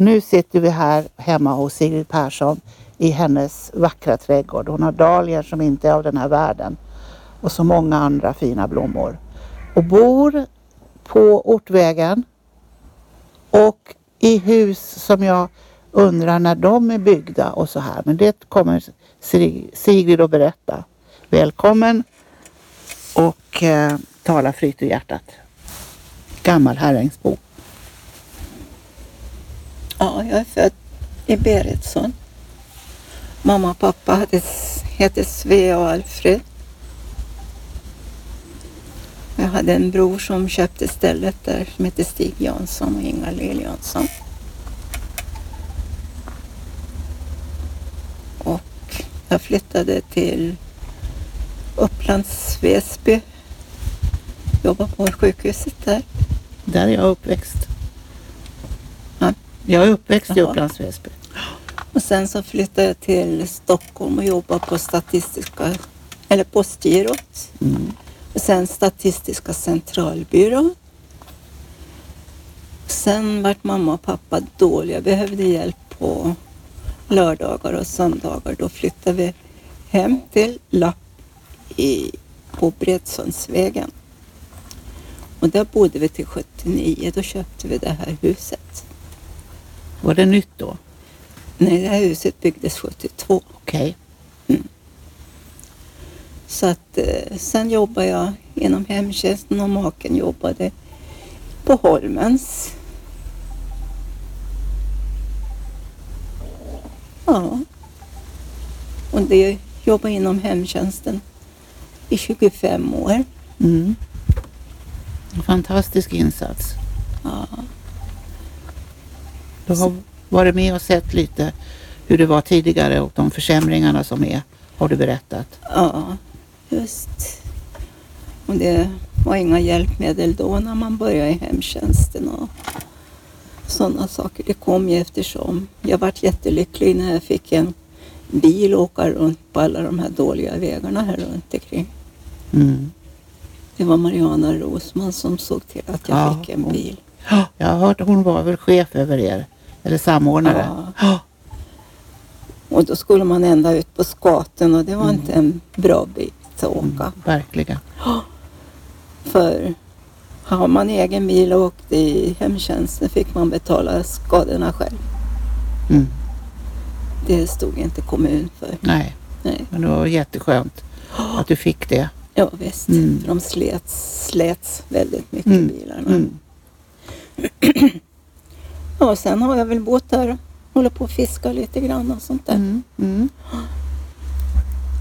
Nu sitter vi här hemma hos Sigrid Persson i hennes vackra trädgård. Hon har dahlior som inte är av den här världen och så många andra fina blommor. Och bor på Ortvägen och i hus som jag undrar när de är byggda och så här. Men det kommer Sigrid att berätta. Välkommen och eh, tala fritt ur hjärtat. Gammal Herrängsbo. Ja, jag är född i Beretsson. Mamma och pappa hade, hette Svea och Alfred. Jag hade en bror som köpte stället där som hette Stig Jansson och Inga-Lill Jansson. Och jag flyttade till Upplands Väsby. Jobbade på sjukhuset där. Där är jag uppväxt. Ja. Jag är uppväxt i. Upplands Väsby. Och sen så flyttade jag till Stockholm och jobbade på Statistiska, eller Postgirot. Mm. Och sen Statistiska centralbyrån. Sen vart mamma och pappa dåliga, behövde hjälp på lördagar och söndagar. Då flyttade vi hem till Lapp i, på Bredsundsvägen. Och där bodde vi till 79. Då köpte vi det här huset. Var det nytt då? Nej, det här huset byggdes 72. Okej. Så att eh, sen jobbade jag inom hemtjänsten och maken jobbade på Holmens. Ja. Och det jobbade inom hemtjänsten i 25 år. Mm. En fantastisk insats. Ja. Du har varit med och sett lite hur det var tidigare och de försämringarna som är, har du berättat. Ja, just. Och det var inga hjälpmedel då när man började i hemtjänsten och sådana saker. Det kom ju eftersom jag vart jättelycklig när jag fick en bil och åka runt på alla de här dåliga vägarna här runt omkring. Mm. Det var Mariana Rosman som såg till att jag Ja, fick en bil. Ja, Jag har hört hon var väl chef över er, eller samordnare. Ja. Och då skulle man ända ut på skaten och det var inte en bra bit att åka. Verkligen. För har man egen bil och åkte i hemtjänsten fick man betala skadorna själv. Mm. Det stod inte kommun för. Nej, Nej. men det var jätteskönt att du fick det. Ja visst, Mm. för de slets, slets väldigt mycket Mm. bilarna. Mm. Ja, och sen har jag väl och håller på att fiska lite grann och sånt där. Mm. Mm.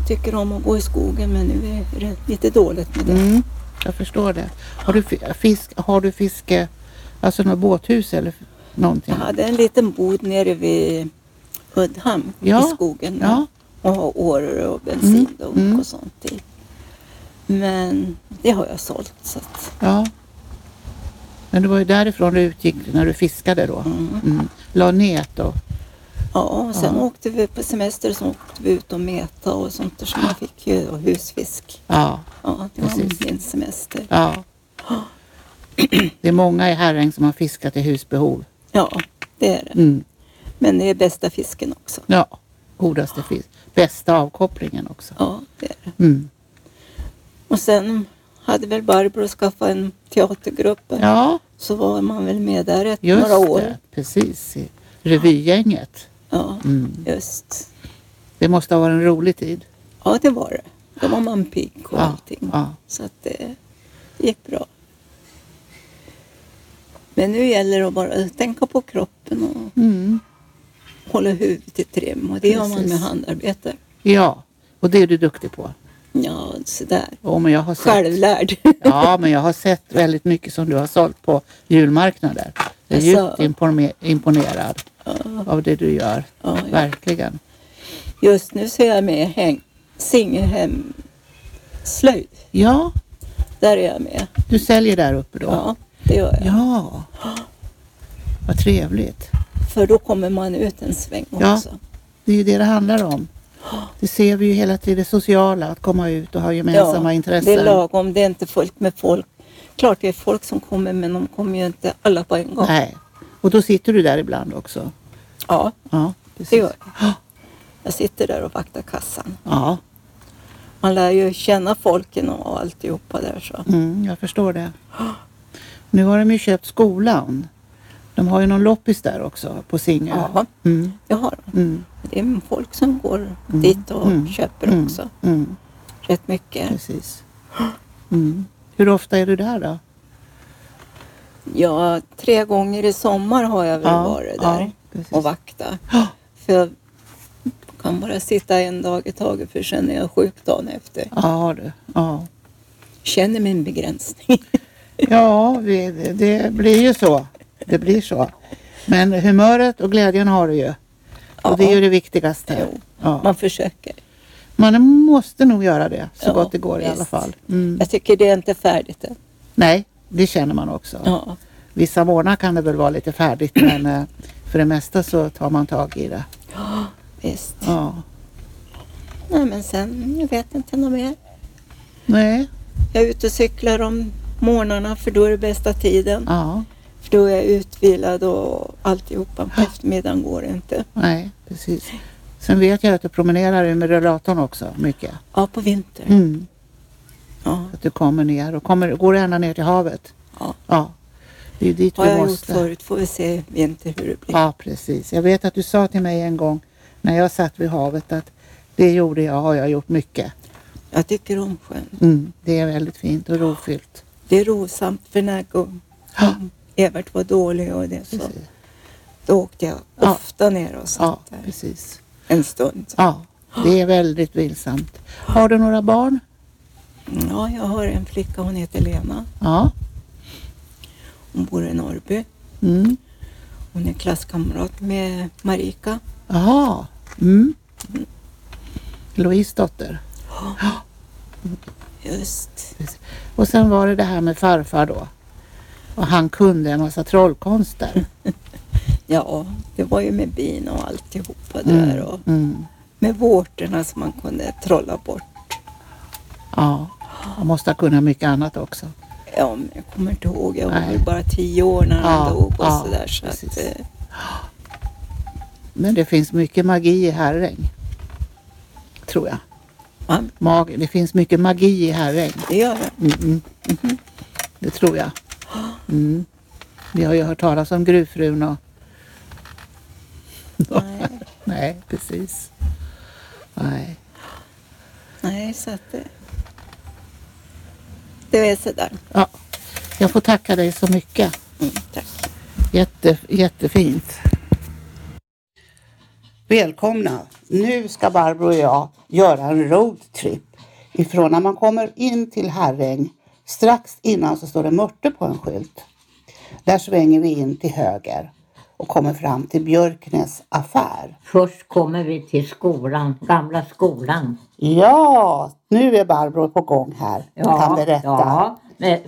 Tycker om att gå i skogen men nu är det lite dåligt med det. Mm. Jag förstår det. Har du fi- fisk, har du fiske, alltså något båthus eller någonting? Jag hade en liten bod nere vid Uddhamn Ja, i skogen. Ja, och ha åror och bensindunk mm. och sånt i. Men det har jag sålt. Så att, ja. Men det var ju därifrån du utgick när du fiskade då? mm. Mm. La nät då? Ja, och sen Ja. åkte vi på semester så åkte vi ut och meta och sånt där så man fick ju då husfisk. Ja, Ja, det var Precis. min semester. ja. Det är många i Herräng som har fiskat i husbehov. Ja, det är det. Mm. Men det är bästa fisken också. Ja, godaste fisk. Bästa avkopplingen också. Ja, det är det. Mm. Och sen hade väl Barbro skaffat en teatergrupp. Ja, Så var man väl med där ett, just några år. det. Precis. I revygänget. Ja, Mm. just. Det måste ha varit en rolig tid. Ja, det var det. Då var man pigg och Ja, allting. ja. Så att det gick bra. Men nu gäller det att bara tänka på kroppen och Mm. hålla huvudet i trim. Och det gör man Precis. med handarbete. Ja, och det är du duktig på. Ja, sådär. Oh, men jag har sett, Självlärd. ja, men jag har sett väldigt mycket som du har sålt på julmarknader. Jag är djupt impone- imponerad Ja, av det du gör. ja, ja. Verkligen. Just nu så är jag med i Singelhem slöjd. Ja, Där är jag med. du säljer där uppe då? Ja, det gör jag. Ja. Vad trevligt. För då kommer man ut en sväng också. Det är ju det det handlar om. Det ser vi ju hela tiden, det sociala, att komma ut och ha gemensamma intressen. Det är lagom, det är inte fullt med folk. Klart det är folk som kommer men de kommer ju inte alla på en gång. Nej. Och då sitter du där ibland också? Ja, Ja, det gör jag. Jag sitter där och vaktar kassan. Ja, Man lär ju känna folken och alltihopa där så. mm, jag förstår det. Nu har de ju köpt skolan. De har ju någon loppis där också på Singö. Ja, Mm, det har de. mm, Det är folk som går dit och Mm. köper mm, också. Mm, Rätt mycket. precis. Mm. Hur ofta är du där då? Ja, tre gånger i sommar har jag väl varit där ja, och vaktat. För jag kan bara sitta en dag i taget för sen är jag sjuk dagen efter. Ja, du. Ja. Känner min begränsning. Ja, det blir ju så. Det blir så. Men humöret och glädjen har du ju. Och det är ju det viktigaste. Ja. Man försöker. Man måste nog göra det så Ja, gott det går i visst. alla fall. Mm. Jag tycker det är inte färdigt än. Nej, det känner man också. Ja, Vissa månader kan det väl vara lite färdigt men eh, för det mesta så tar man tag i det. visst. Ja. Nej, men sen, jag vet inte något mer. Nej, Jag är ute och cyklar om morgnarna för då är det bästa tiden. ja, För då är jag utvilad och alltihopa. På eftermiddagen går det inte. nej, precis. Sen vet jag att du promenerar med rullatorn också mycket. Ja, på vintern. Mm. Ja, Att du kommer ner och kommer, går ända ner till havet. ja. Ja, det är ju dit har vi jag gjort måste. förut. Får vi se vinter hur det blir. Ja, precis. Jag vet att du sa till mig en gång när jag satt vid havet att det gjorde jag, har jag gjort mycket. Jag tycker om sjön. Mm, det är väldigt fint och rofyllt. Det är rosamt för när Gu- Ja, Evert var dålig och det så. precis. Då åkte jag Ja. ofta ner och satt Ja, där precis. en stund. Ja, det är väldigt vilsamt. Har du några barn? Ja, jag har en flicka. Hon heter Lena. Ja. Hon bor i Norrby. Mm. Hon är klasskamrat med Marika. Jaha. Mm. Louise dotter. Just. Och sen var det det här med farfar då. Och han kunde en massa trollkonster. Ja, det var ju med bin och alltihopa där. Och Mm. med vårtorna som man kunde trolla bort. Ja, han måste ha kunnat mycket annat också. Ja, men jag kommer inte ihåg. Jag var Nej. bara tio år när han Ja, dog och ja, sådär. Så precis. att, eh, Men det finns mycket magi i Herräng. Tror jag. ja, Mag det finns mycket magi i Herräng. det gör jag. Mm, mm. Det tror jag. Mm. Vi har ju hört talas om gruvfrun och... Nej, Nej, precis. Nej. nej, så att det, det är sådär. Ja, jag får tacka dig så mycket. Mm, tack. Jätte, jättefint. Välkomna! Nu ska Barbro och jag göra en roadtrip. Ifrån när man kommer in till Herräng, strax innan så står det Mörte på en skylt. Där svänger vi in till höger och kommer fram till Björknäs affär. Först kommer vi till skolan, gamla skolan. Ja, nu är Barbro på gång här och kan berätta. ja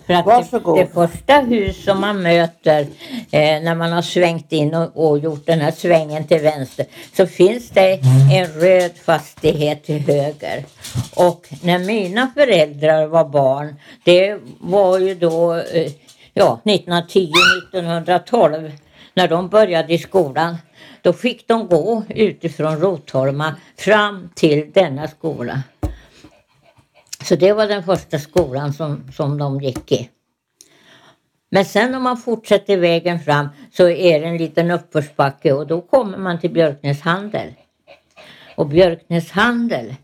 för att Varsågod. det, det första hus som man möter eh, när man har svängt in och, och gjort den här svängen till vänster så finns det en röd fastighet till höger. Och när mina föräldrar var barn, det var ju då eh, ja, 1910-1912 när de började i skolan. Då fick de gå utifrån Rotholma fram till denna skola. Så det var den första skolan som, som de gick i. Men sen om man fortsätter vägen fram så är det en liten uppförsbacke och då kommer man till Björknäs handel. Och Björknäs handel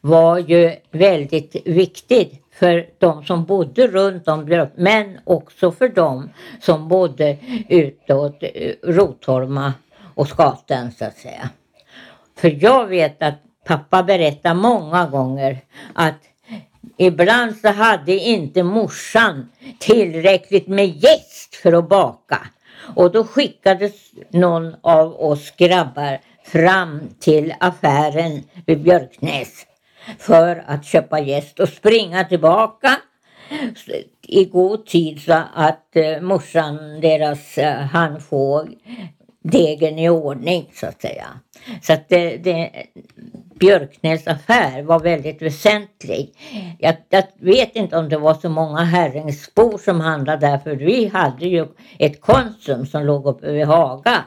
var ju väldigt viktig för de som bodde runt om Björk, men också för de som bodde utåt eh, Rotholma och Skaten så att säga. För jag vet att pappa berättar många gånger att ibland så hade inte morsan tillräckligt med jäst för att baka. Och då skickades någon av oss grabbar fram till affären vid Björknäs för att köpa jäst och springa tillbaka i god tid så att eh, morsan deras eh, hann degen i ordning så att säga. Så att det, det, Björknäs affär var väldigt väsentlig. Jag, jag, vet inte om det var så många Herrängsbor som handlade där för vi hade ju ett Konsum som låg uppe vid Haga.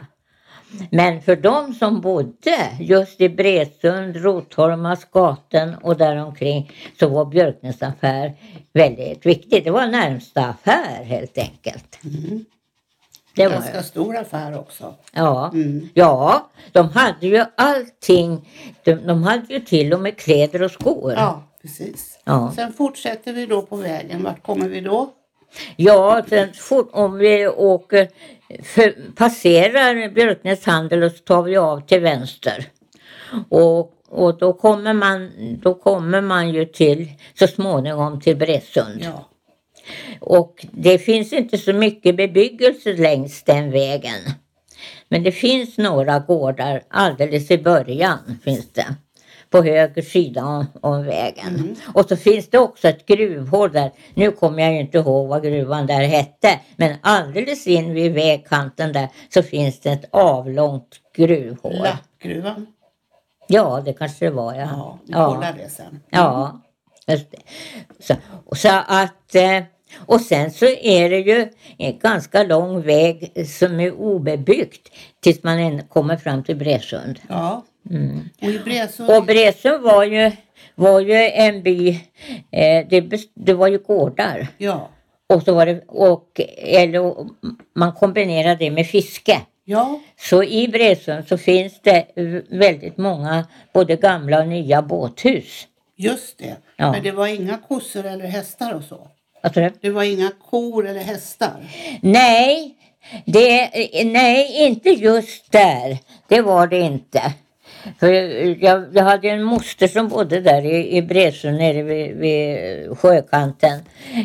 Men för de som bodde just i Bredsund, Rotholma, Skaten och däromkring så var Björknäs affär väldigt viktig. Det var närmsta affär helt enkelt. Mm. Det var Ganska stor affär också. Ja, Mm. ja, de hade ju allting. De, de hade ju till och med kläder och skor. Ja, precis. Ja. Sen fortsätter vi då på vägen. Vart kommer vi då? Ja, sen fort, om vi åker, för, passerar Björknäs handel och så tar vi av till vänster. Och, och då, kommer man, då kommer man ju till så småningom till Bresund. Ja. Och det finns inte så mycket bebyggelse längs den vägen. Men det finns några gårdar alldeles i början finns det. På höger sida om, om vägen. Och så finns det också ett gruvhål där. Nu kommer jag ju inte ihåg vad gruvan där hette. Men alldeles in vid vägkanten där så finns det ett avlångt gruvhål. Lappgruvan. Ja, det kanske det var Ja, ja. vi kollar det sen. Ja, just det. Så, så att, eh, och sen så är det ju en ganska lång väg som är obebyggt tills man kommer fram till Bresund. Ja. Mm. Och i Bresund. Och Bresund var ju, var ju en by, eh, det, det var ju gårdar. Ja. Och så var det, och, eller, man kombinerade det med fiske. Ja. Så i Bresund så finns det väldigt många både gamla och nya båthus. Just det. Ja. Men det var inga kossor eller hästar och så. Det, Det var inga kor eller hästar. nej, det, nej, inte just där. Det var det inte. För jag, jag hade en moster som bodde där i, i Bresund nere vid, vid sjökanten.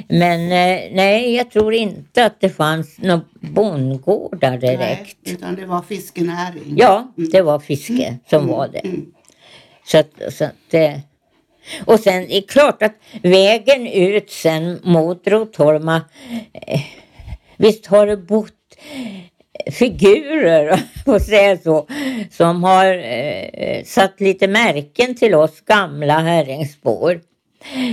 Men eh, nej, jag tror inte att det fanns några bondgårdar direkt. Nej, utan det var fiskenäring. Ja, det var fiske som var det. Mm. Så att, så att det... Och sen är det klart att vägen ut sen mot Rotholma, eh, visst har det bott figurer, får säga så, som har eh, satt lite märken till oss gamla Herrängsbor.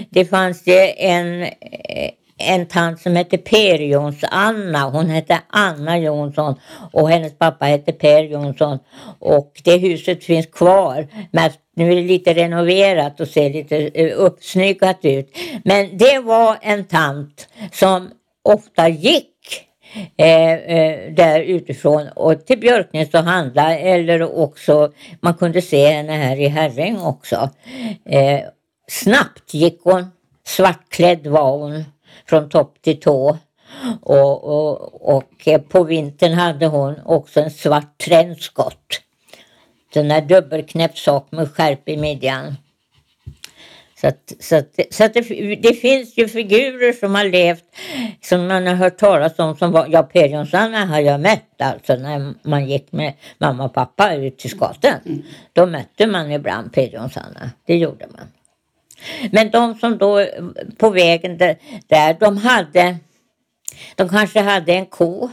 Det fanns ju en, eh, en tant som hette Per Jons-Anna. Hon hette Anna Jonsson och hennes pappa hette Per Jonsson. Och det huset finns kvar. Men nu är det lite renoverat och ser lite eh, uppsnyggat ut. Men det var en tant som ofta gick eh, eh, där utifrån och till Björknäs och handla eller också man kunde se henne här i Herräng också. Eh, snabbt gick hon, svartklädd var hon från topp till tå. Och, och, och eh, på vintern hade hon också en svart trenchcoat. Den där dubbelknäppt sak med skärp i midjan. Så, att, så, att, så att det, det finns ju figurer som har levt som man har hört talas om som var, ja Per Jonsson har jag mött alltså när man gick med mamma och pappa ut till Skaten. Då mötte man ibland Per Jonsson, det gjorde man. Men de som då på vägen där, de hade, de kanske hade en ko,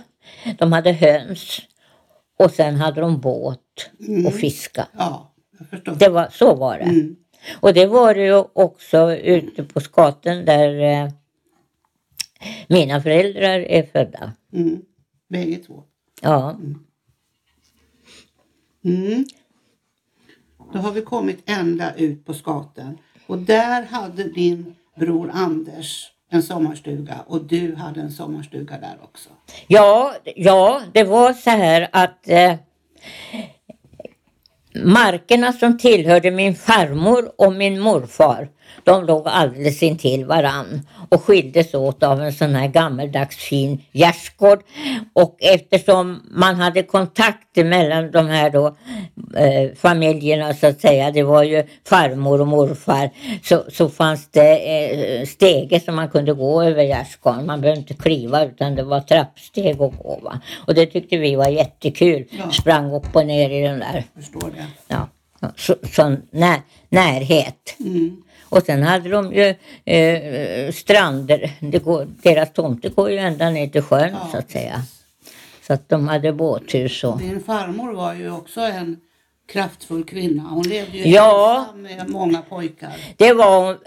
de hade höns och sen hade de båt och fiska. Ja, jag förstår. Det var, så var det. Mm. Och det var det ju också ute på Skaten där eh, mina föräldrar är födda. Mm. Bägge två. Ja, Mm. Då har vi kommit ända ut på Skaten. Och där hade din bror Anders en sommarstuga och du hade en sommarstuga där också. ja, ja det var så här att eh, markerna som tillhörde min farmor och min morfar de låg alldeles intill varann och skildes åt av en sån här gammeldags fin gärdsgård. Och eftersom man hade kontakter mellan de här då, eh, familjerna så att säga, det var ju farmor och morfar, så, så fanns det eh, stege som man kunde gå över gärdsgården. Man behövde inte kliva utan det var trappsteg att gå. Va? Och det tyckte vi var jättekul. Ja. Sprang upp och ner i den där Förstår det. ja, så, sån när, närhet. Mm. Och sen hade de ju eh, strander, går, deras tomter går ju ända ner till sjön Ja. så att säga. Så att de hade båthus och Din farmor var ju också en kraftfull kvinna. Hon levde ju Ja. ensam med många pojkar. Det var,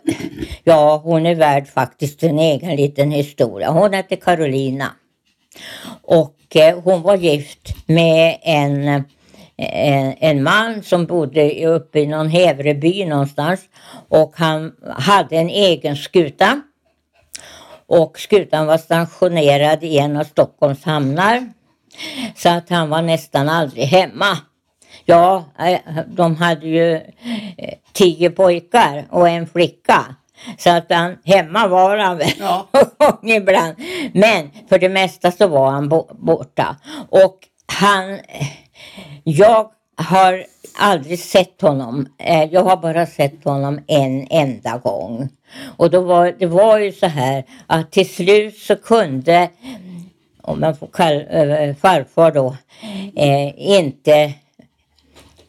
ja hon är värd faktiskt en egen liten historia. Hon hette Carolina. Och eh, hon var gift med en, en, en man som bodde uppe i någon Hävreby någonstans. Och han hade en egen skuta. Och skutan var stationerad i en av Stockholms hamnar. Så att han var nästan aldrig hemma. Ja, eh, de hade ju eh, tio pojkar och en flicka. Så att han, hemma var han väl Ja. ibland. Men för det mesta så var han bo- borta. Och han, jag har aldrig sett honom. Eh, jag har bara sett honom en enda gång. Och då var, det var ju så här att till slut så kunde, om man får kalla eh, farfar då, eh, inte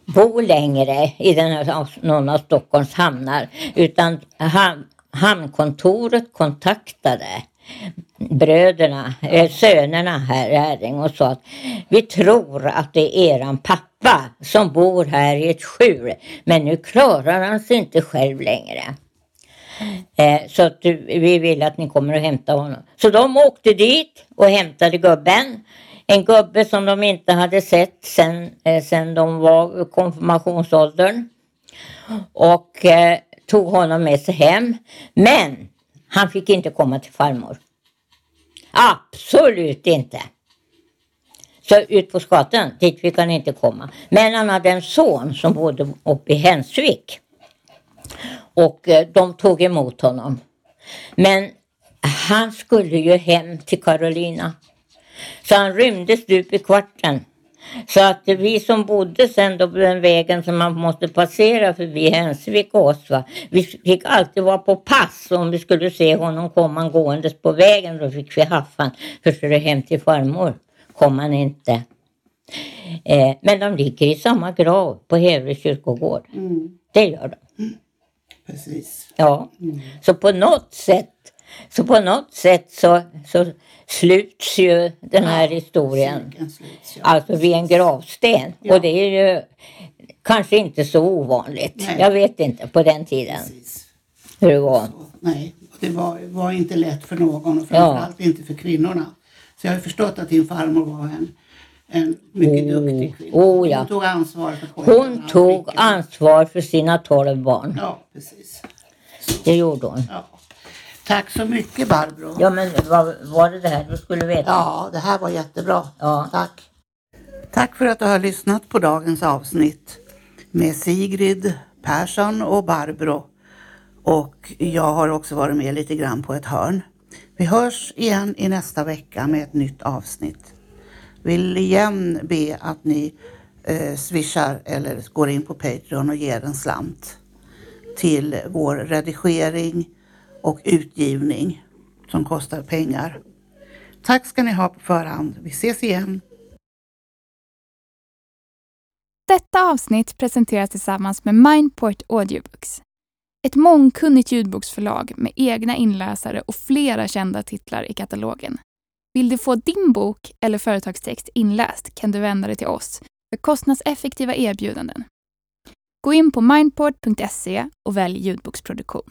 bo längre i den här, någon av Stockholms hamnar. Utan ham, hamnkontoret kontaktade bröderna, eh, sönerna här i Herräng och sa att vi tror att det är eran pappa som bor här i ett skjul. Men nu klarar han sig inte själv längre. Eh, så att du, vi vill att ni kommer och hämtar honom. Så de åkte dit och hämtade gubben. En gubbe som de inte hade sett sen, eh, sen de var i konfirmationsåldern. Och eh, tog honom med sig hem. Men han fick inte komma till farmor. Absolut inte. Så ut på skatan, dit fick han inte komma. Men han hade en son som bodde uppe i Hensvik. Och eh, de tog emot honom. Men han skulle ju hem till Carolina. Så han rymde stup i kvarten. Så att vi som bodde sen då på den vägen som man måste passera förbi Hensvik och oss, va? vi fick alltid vara på pass om vi skulle se honom komma gåendes på vägen. Då fick vi haffan för så det hem till farmor kom han inte. Eh, men de ligger i samma grav på Hävre kyrkogård. Mm, Det gör de. precis. Ja. Så på något sätt så på något sätt så, så sluts ju den här historien. Cirkeln sluts, ja. Alltså vid en gravsten. Ja. Och det är ju kanske inte så ovanligt. Nej. Jag vet inte på den tiden Precis. hur det var. Så, nej, det var, var inte lätt för någon och framförallt inte för kvinnorna. Så jag har förstått att din farmor var en, en mycket Oh, duktig kvinna. oh ja. Hon tog ansvar för Hon tog ansvar för sina tolv barn. Ja, precis. Det gjorde hon. Ja. Tack så mycket Barbro. Ja men vad var det det här du skulle veta? Ja, det här var jättebra. Ja. Tack. Tack för att du har lyssnat på dagens avsnitt med Sigrid Persson och Barbro. Och jag har också varit med lite grann på ett hörn. Vi hörs igen i nästa vecka med ett nytt avsnitt. Vill igen be att ni eh, swishar eller går in på Patreon och ger en slant till vår redigering och utgivning som kostar pengar. Tack ska ni ha på förhand. Vi ses igen. Detta avsnitt presenteras tillsammans med Mindport Audiobooks. Ett mångkunnigt ljudboksförlag med egna inläsare och flera kända titlar i katalogen. Vill du få din bok eller företagstext inläst kan du vända dig till oss för kostnadseffektiva erbjudanden. Gå in på mindport.se och välj ljudboksproduktion.